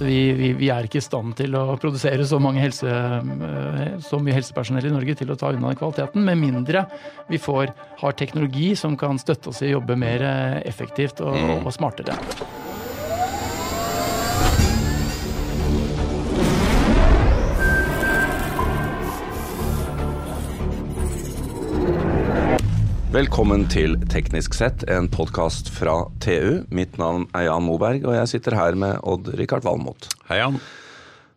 vi, vi, vi, er ikke i stand til å produsere så, helse, så, mye helsepersonell i Norge til å ta unna den kvaliteten, med mindre vi får, har teknologi som kan støtte oss i å jobbe mer effektivt og, mm. og smartere. Velkommen til Teknisk sett, en podkast fra TU. Mitt navn er Jan Moberg, og jeg sitter her med Odd-Rikard Valmot. Hei, Jan.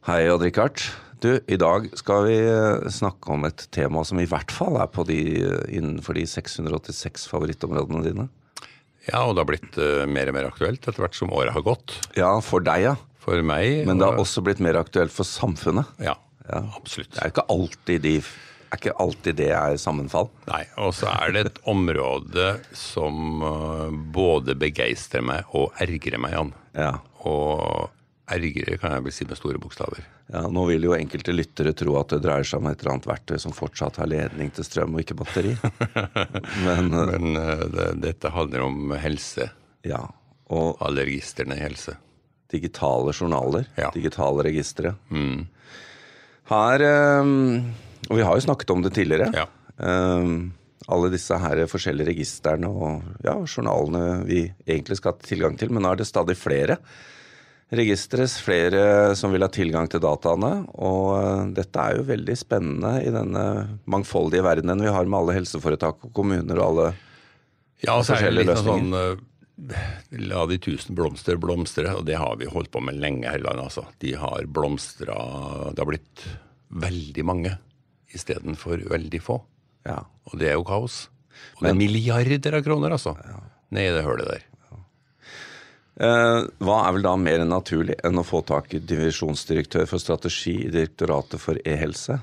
Hei, Odd-Rikard. Du, i dag skal vi eh, snakke om et tema som i hvert fall er de, eh, innenfor de 686 favorittområdene dine. Ja, og det har blitt uh, mer og mer aktuelt etter hvert som året har gått. Ja, for deg, ja. For meg. Men det har også blitt mer aktuelt for samfunnet. Ja, ja. absolutt. Det er jo ikke alltid de er ikke alltid det er sammenfall. Nei, og så er det et område som eh, både begeistrer meg og ergrer meg, Jan. Ja. Og ergrer kan jeg vel si med store bokstaver. Ja, Nå vil jo enkelte lyttere tro at det dreier seg om et eller annet verktøy som fortsatt har ledning til strøm og ikke batteri. Men, eh, Men uh, det, dette handler om helse. Ja, og Alle i helse. Digitale journaler. Ja. Digitale registre. Mm. Her um og vi har jo snakket om det tidligere. Ja. Um, alle disse her forskjellige registrene og ja, journalene vi egentlig skal ha tilgang til. Men nå er det stadig flere registre, flere som vil ha tilgang til dataene. Og uh, dette er jo veldig spennende i denne mangfoldige verdenen vi har med alle helseforetak og kommuner og alle ja, og så er det litt sånn uh, La de tusen blomster blomstre, og det har vi holdt på med lenge her i landet. Altså. De har blomstra Det har blitt veldig mange istedenfor veldig få. Ja. Og det er jo kaos. Og Men, det er milliarder av kroner, altså, ja. nedi det hølet der. Eh, hva er vel da mer naturlig enn å få tak i divisjonsdirektør for strategi i Direktoratet for e-helse?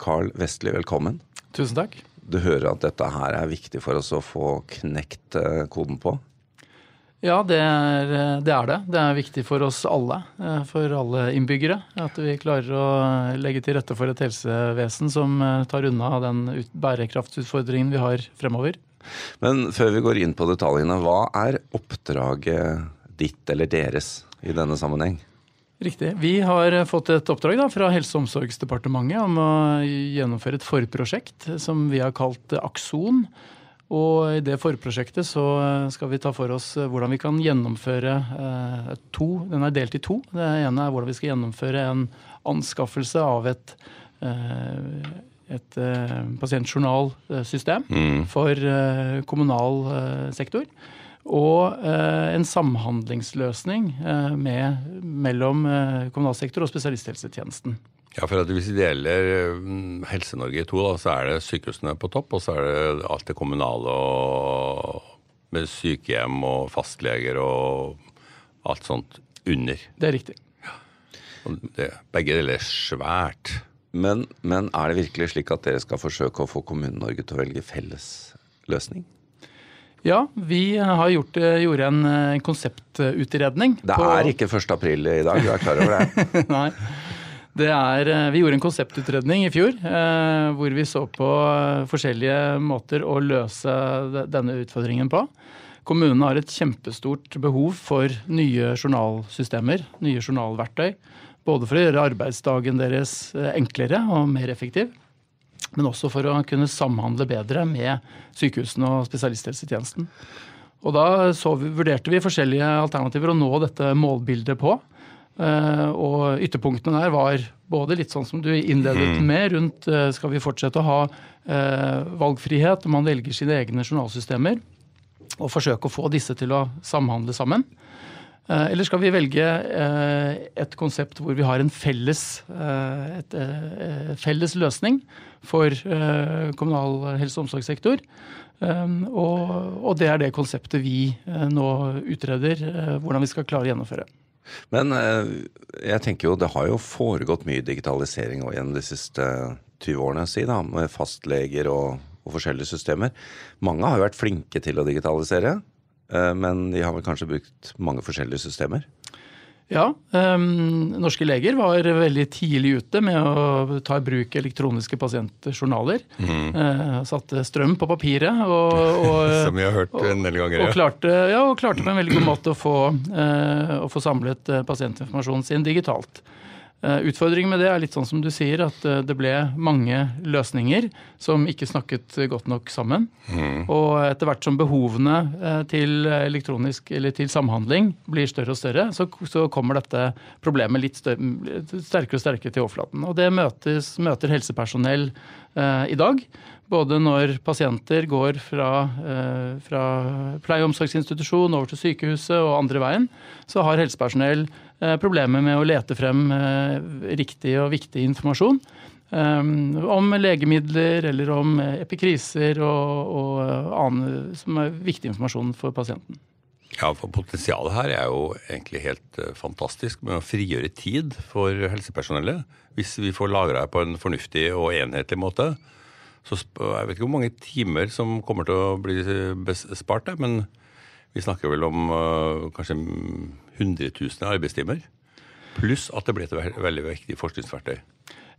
Carl Vestli, velkommen. Tusen takk. Du hører at dette her er viktig for oss å få knekt eh, koden på? Ja, det er, det er, det det. er viktig for oss alle, eh, for alle innbyggere. At vi klarer å legge til rette for et helsevesen som eh, tar unna den bærekraftsutfordringen vi har fremover. Men før vi går inn på detaljene, hva er oppdraget ditt eller deres i denne sammenheng? Riktig. Vi har fått et oppdrag da, fra Helse- og omsorgsdepartementet om å gjennomføre et forprosjekt som vi har kalt Akson og i det forprosjektet så eh, skal vi ta for oss eh, hvordan vi kan gjennomføre eh, to. Den er delt i to. Det ene er hvordan vi skal gjennomføre en anskaffelse av et, et pasientjournalsystem mm. for kommunal sektor. Og en samhandlingsløsning med, mellom kommunal sektor og spesialisthelsetjenesten. Ja, for at Hvis vi deler mm, Helse-Norge i to, da, så er det sykehusene på topp, og så er det alt det kommunale og med sykehjem og fastleger og alt sånt under. Det er riktig. Ja. Det, begge deler er svært. Men, men, er det virkelig slik at dere skal forsøke å få Kommune-Norge til å velge felles løsning? Ja, vi har gjort, gjorde en, en konseptutredning. Det er ikke 1. april i dag, du er klar over det? Nei. Er, eh, vi gjorde en konseptutredning i fjor eh, hvor vi så på eh, forskjellige måter å løse denne utfordringen på. Kommunene har et kjempestort behov for nye journalsystemer, nye journalverktøy. Både for å gjøre arbeidsdagen deres enklere og mer effektiv, men også for å kunne samhandle bedre med sykehusene og spesialisthelsetjenesten. Og da vi, vurderte vi forskjellige alternativer å nå dette målbildet på. Uh, og ytterpunktene der var både litt sånn som du innledet mm. med, rundt uh, skal vi fortsette å ha uh, valgfrihet, man velger sine egne journalsystemer, og forsøke å få disse til å samhandle sammen. Eller skal vi velge et konsept hvor vi har en felles, et, felles løsning for kommunal helse- og omsorgssektor? Og, og det er det konseptet vi nå utreder hvordan vi skal klare å gjennomføre. Men eh, jeg tenker jo det har jo foregått mye digitalisering gjennom de siste 20 årene, si da, med fastleger og, og, forskjellige systemer. Mange har jo vært flinke til å digitalisere, eh, men de har vel kanskje brukt mange forskjellige systemer? Ja, um, norske leger var veldig tidlig ute med å ta i bruk elektroniske pasientjournaler. Mm. Uh, satte strøm på papiret. Og, og, Som vi har hørt en del ganger. Og, og, klarte, ja, og klarte på en veldig god måte å få, uh, å få samlet uh, pasientinformasjonen sin digitalt. Eh, utfordringen med det er litt sånn som du sier, at eh, det ble mange løsninger som ikke snakket godt nok sammen. Mm. Og etter hvert som behovene eh, til elektronisk eller til samhandling blir større og større, så, så kommer dette problemet litt større, sterkere og sterkere til overflaten. Og det møtes, møter helsepersonell eh, i dag. Både når pasienter går fra, eh, fra pleie- og omsorgsinstitusjon over til sykehuset og andre veien, så har helsepersonell eh, problemer med å lete frem eh, riktig og viktig informasjon. Om legemidler eller om epikriser og, og annen som er viktig informasjon for pasienten. Ja, for Potensialet her er jo egentlig helt fantastisk med å frigjøre tid for helsepersonellet. Hvis vi får lagra det på en fornuftig og enhetlig måte. Så jeg vet ikke hvor mange timer som kommer til å bli spart, men vi snakker vel om uh, kanskje hundretusener arbeidstimer. Pluss at det blir et veldig viktig forskningsverktøy.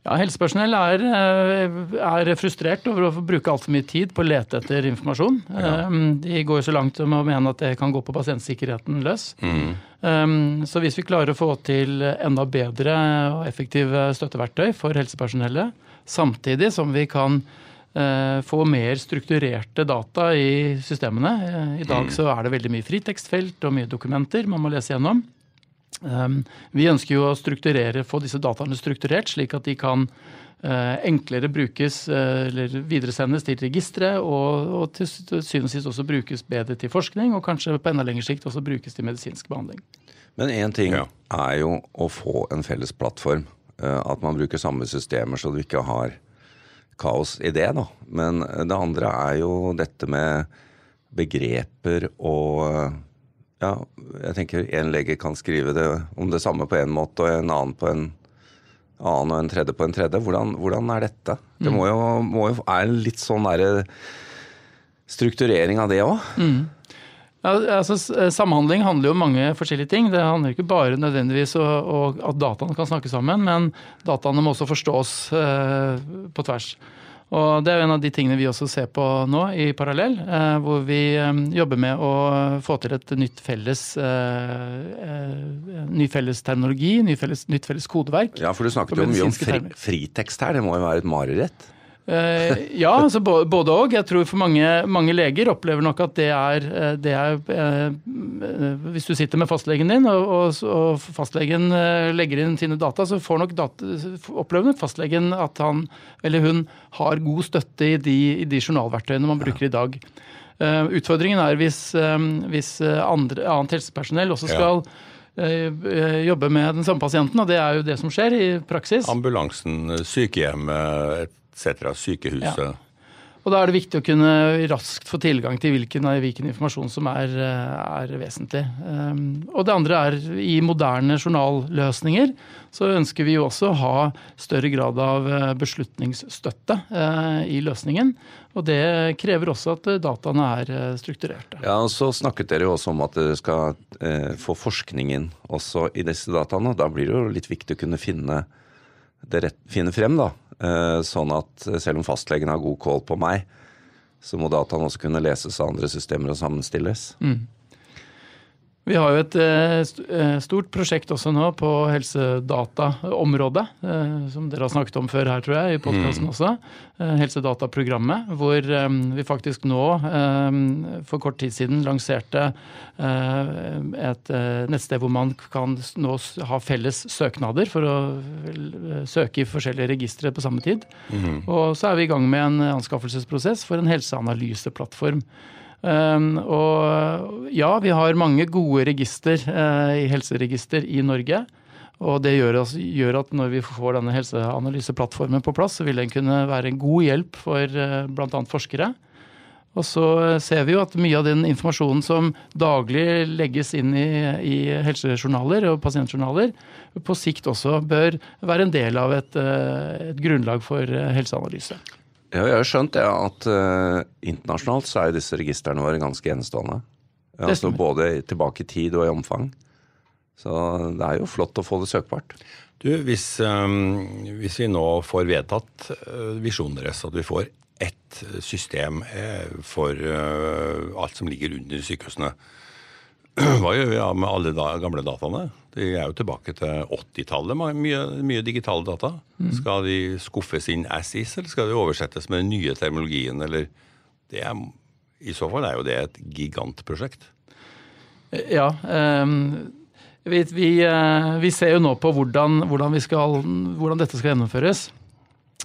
Ja, Helsepersonell er, eh, er, frustrert over å bruke altfor mye tid på å lete etter informasjon. Ja. Eh, de går så langt som å mene at det kan gå på pasientsikkerheten løs. Mm. Så hvis vi klarer å få til enda bedre og effektive støtteverktøy for helsepersonellet, samtidig som vi kan få mer strukturerte data i systemene. Eh, I dag mm. så er det veldig mye fritekstfelt og mye dokumenter man må lese gjennom. Ehm, vi ønsker jo å strukturere, få disse dataene strukturert, slik at de kan eh, enklere brukes eller videresendes til registre, og, og til syvende og sist også brukes bedre til forskning, og kanskje på enda lengre sikt også brukes til medisinsk behandling. Men én ting ja. er jo å få en felles plattform. At man bruker samme systemer så du ikke har kaos i det, da. Men det andre er jo dette med begreper og Ja, jeg tenker en lege kan skrive det om det samme på en måte, og en annen på en annen og en tredje på en tredje. Hvordan, hvordan er dette? Det må jo, må jo er litt sånn derre strukturering av det òg. Mm. Ja, altså, samhandling handler jo om mange forskjellige ting. Det handler ikke bare nødvendigvis om at dataene kan snakke sammen, men dataene må også forstås eh, på tvers. Og Det er jo en av de tingene vi også ser på nå i parallell, eh, hvor vi eh, jobber med å få til et nytt felles, ny felles terminologi, nytt felles, nytt felles kodeverk. Ja, for du snakket jo mye om fri, fritekst her, det må jo være et mareritt? Uh, ja, altså både òg. Jeg tror for mange, mange, leger opplever nok at det er, eh, det er uh, Hvis du sitter med fastlegen din, og, og, fastlegen legger inn sine data, så får nok data, opplever nok fastlegen at han eller hun har god støtte i de, i de journalverktøyene man bruker i dag. utfordringen er hvis, hvis andre, annet helsepersonell også skal jobbe med den samme pasienten, og det er jo det som skjer i praksis. Ambulansen, sykehjemmet, etc. Sykehuset. Ja. Og Da er det viktig å kunne raskt få tilgang til hvilken, hvilken informasjon som er, er, vesentlig. Um, og det andre er i moderne journalløsninger så ønsker vi jo også å ha større grad av eh, beslutningsstøtte uh, i løsningen. Og det krever også at dataene er eh, strukturerte. Ja, og Så snakket dere jo også om at dere skal få forskningen også i disse dataene. Da blir det jo litt viktig å kunne finne det rett, finne frem, da. Eh, sånn at selv om fastlegen har god kål på meg, så må dataen også kunne leses av andre systemer og sammenstilles. Mm. Vi har jo et eh, eh, stort prosjekt også nå på helsedataområdet, eh, som dere har snakket om før her, tror jeg, i podkasten mm. også. Helsedataprogrammet, hvor vi faktisk nå for kort tid siden lanserte et nettsted hvor man kan nå ha felles søknader for å søke i forskjellige registre på samme tid. Mm. Og så er vi i gang med en anskaffelsesprosess for en helseanalyseplattform. Um, og ja, vi har mange gode register uh, i helseregister i Norge. Og det gjør, at når vi får denne helseanalyseplattformen på plass, så vil den kunne være en god hjelp for uh, bl.a. forskere. Og så ser vi jo at mye av den informasjonen som daglig legges inn i, i helsejournaler og pasientjournaler, på sikt også bør være en del av et, uh, et grunnlag for helseanalyse. Ja, jeg har skjønt det, at uh, internasjonalt så er jo disse registrene våre ganske enestående. Altså både tilbake i tid og i omfang. Så det er jo flott å få det søkbart. Du, hvis, um, hvis vi nå får vedtatt uh, visjonen deres, at vi får ett system uh, for alt som ligger under sykehusene, hva gjør vi med alle da, gamle dataene? De er jo tilbake til 80-tallet, mye, mye, digitale data. Mm. Skal de skuffes inn as is, eller skal de oversettes med den nye termologien? Eller er, I så fall er jo det et gigantprosjekt. Ja. Um vi, vi, eh, vi, ser jo nå på hvordan, hvordan, skal, hvordan dette skal gjennomføres.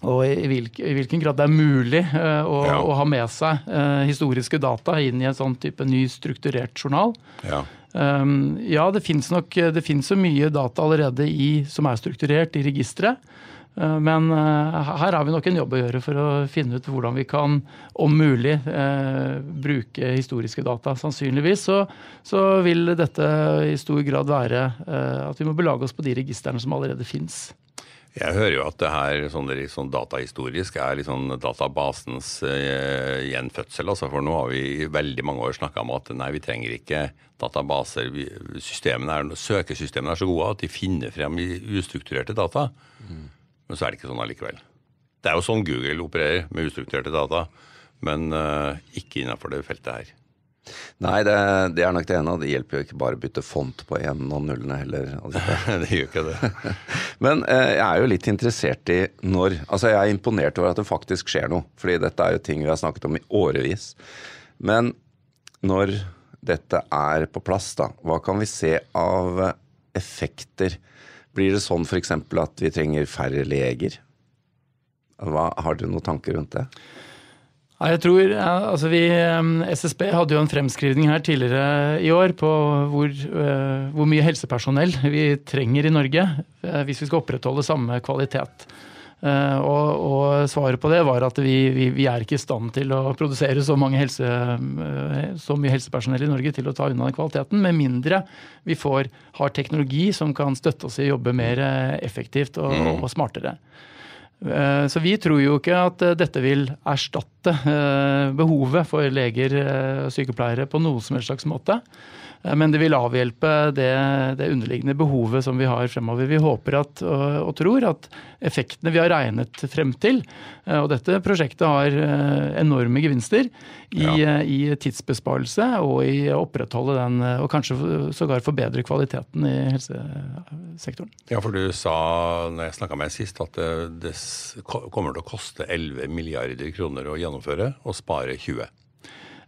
Og i, hvilk, i, hvilken grad det er mulig uh, å, ja. å, ha med seg uh, historiske data inn i en sånn type ny strukturert journal. Ja, um, ja det fins nok det finnes så mye data allerede i, som er strukturert i registeret. Eh, men eh, her har vi nok en jobb å gjøre for å finne ut hvordan vi kan, om mulig, eh, bruke historiske data. Sannsynligvis så, så vil dette i stor grad være at vi må belage oss på de registrene som allerede fins. Jeg hører jo at det her sånn, sånn datahistorisk er liksom databasens eh, gjenfødsel. Altså, for nå har vi i veldig mange år snakka om at nei, vi trenger ikke databaser. Vi, systemene er, søkesystemene er så gode at de finner frem i ustrukturerte data. Mm. Men så er det ikke sånn allikevel. Det er jo sånn Google opererer, med ustrukturerte data, men uh, ikke innenfor det feltet her. Nei, det, det, er nok det ene. Og det hjelper jo ikke bare å bytte font på en og nullene heller. det gjør ikke det. Men eh, jeg er jo litt interessert i når Altså, jeg er imponert over at det faktisk skjer noe. Fordi dette er jo ting vi har snakket om i årevis. Men når dette er på plass, da, hva kan vi se av effekter? Blir det sånn f.eks. at vi trenger færre leger? Hva, har dere noen tanker rundt det? Ja, jeg tror, altså vi, SSB hadde jo en fremskrivning her tidligere i år på hvor, hvor mye helsepersonell vi trenger i Norge hvis vi skal opprettholde samme kvalitet. Og, og, svaret på det var at vi, vi, vi, er ikke i stand til å produsere så, helse, så, mye helsepersonell i Norge til å ta unna den kvaliteten, med mindre vi får, har teknologi som kan støtte oss i å jobbe mer effektivt og, mm. og smartere. Så vi tror jo ikke at dette vil erstatte behovet for leger og sykepleiere på noen som helst slags måte. Eh, men det vil avhjelpe det, det, underliggende behovet som vi har fremover. Vi håper at, og, og, tror at effektene vi har regnet frem til, eh, og dette prosjektet har eh, enorme gevinster i, ja. i tidsbesparelse og i å opprettholde den, og kanskje sågar forbedre kvaliteten i helsesektoren. Ja, for du sa når jeg snakka med deg sist at det, det kommer til å koste 11 milliarder kroner å gjennomføre og spare 20.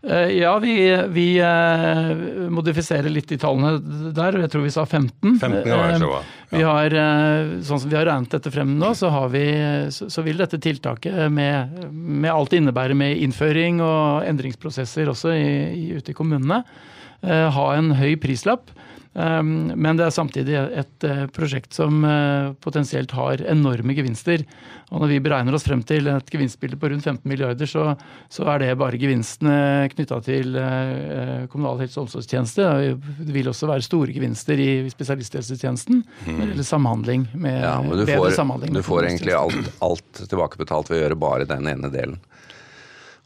Eh, ja, vi, vi, eh, modifiserer litt de tallene der. Jeg tror vi sa 15. 15 ja, ja. Vi har, eh, sånn som vi har regnet dette frem nå, så, vi, så vil dette tiltaket med, med, alt det innebærer med innføring og endringsprosesser også i, i, ute i kommunene, ha en høy prislapp. Ehm, men det er samtidig et eh, prosjekt som eh, potensielt har enorme gevinster. Og når vi beregner oss frem til et gevinstbilde på rundt 15 milliarder, så, så er det bare gevinstene knytta til eh, kommunal helse- og omsorgstjeneste. Det vil også være store gevinster i spesialisthelsetjenesten mm. eller samhandling med ja, men du bedre får, samhandling. Du får egentlig alt, alt tilbakebetalt ved å gjøre bare den ene delen.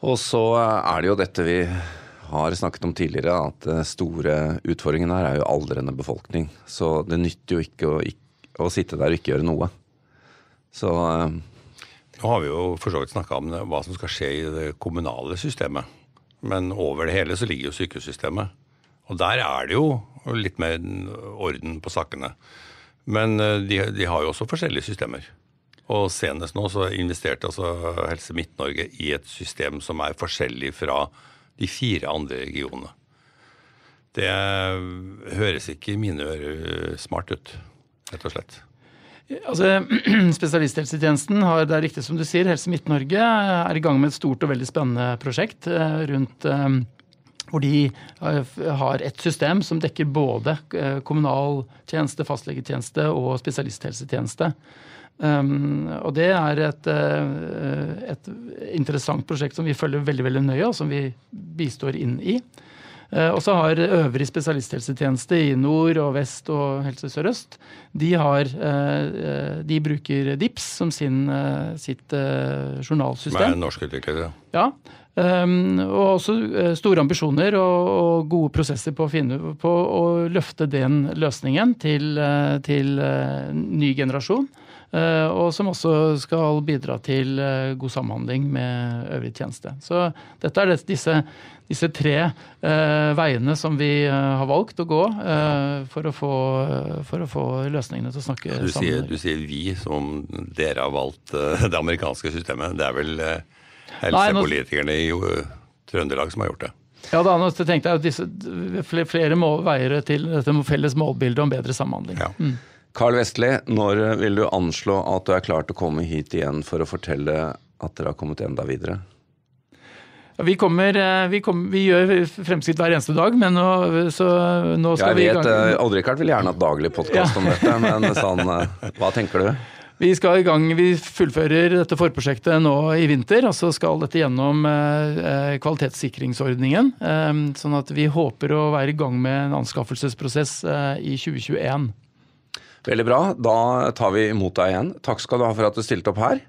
Og så er det jo dette vi har snakket om tidligere, at den store utfordringen her er jo aldrende befolkning. Så det nytter jo ikke å, å sitte der og ikke gjøre noe. Så eh, Nå har vi jo for så vidt snakka om hva som skal skje i det kommunale systemet. Men over det hele så ligger jo sykehussystemet. Og der er det jo litt mer orden på sakene. Men eh, de, de har jo også forskjellige systemer. Og senest nå så investerte altså Helse Midt-Norge i et system som er forskjellig fra de fire andre regionene. Det høres ikke i mine ører smart ut, rett og slett. Altså, Spesialisthelsetjenesten har, det er riktig som du sier, Helse Midt-Norge er i gang med et stort og veldig spennende prosjekt eh, rundt eh, hvor de eh, har et system som dekker både kommunal tjeneste, fastlegetjeneste og spesialisthelsetjeneste. Um, og det er et, uh, et, interessant prosjekt som vi følger veldig veldig nøye, og som vi bistår inn i. Uh, og så har øvrig spesialisthelsetjeneste i nord og vest og Helse Sør-Øst de, uh, de, bruker DIPS som sin, sitt journalsystem. Med norsk utvikling, ja. Um, og også uh, store ambisjoner og, og, gode prosesser på å, finne, på å løfte den løsningen til, uh, til uh, ny generasjon. Og som også skal bidra til god samhandling med øvrig tjeneste. Så dette er disse, disse, tre veiene som vi har valgt å gå for å, få, for, å få, løsningene til å snakke du sammen. Sier, du sier vi, som dere har valgt det amerikanske systemet. Det er vel helsepolitikerne i Trøndelag som har gjort det. Ja, da tenkte jeg at disse, flere må veier til dette felles målbildet om bedre samhandling. Ja. Mm. Carl Vestli, når vil du anslå at du er klar til å komme hit igjen for å fortelle at dere har kommet enda videre? Vi, kommer, eh, vi, kommer, vi, gjør fremskritt hver eneste dag, men nå, så, nå skal vi i gang. Jeg vet, Odd-Rikard vil gjerne ha daglig podkast ja. om dette, men sånn, eh, hva tenker du? Vi skal i gang, vi fullfører dette forprosjektet nå i vinter, og så skal dette gjennom eh, eh, kvalitetssikringsordningen. Eh, sånn at vi håper å være i gang med en anskaffelsesprosess i 2021. Veldig bra. Da tar vi imot deg igjen. Takk skal du ha for at du stilte opp her.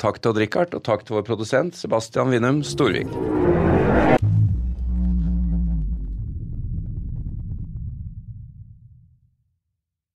Takk til Odd Rikard, og takk til vår produsent Sebastian Winnum Storvik.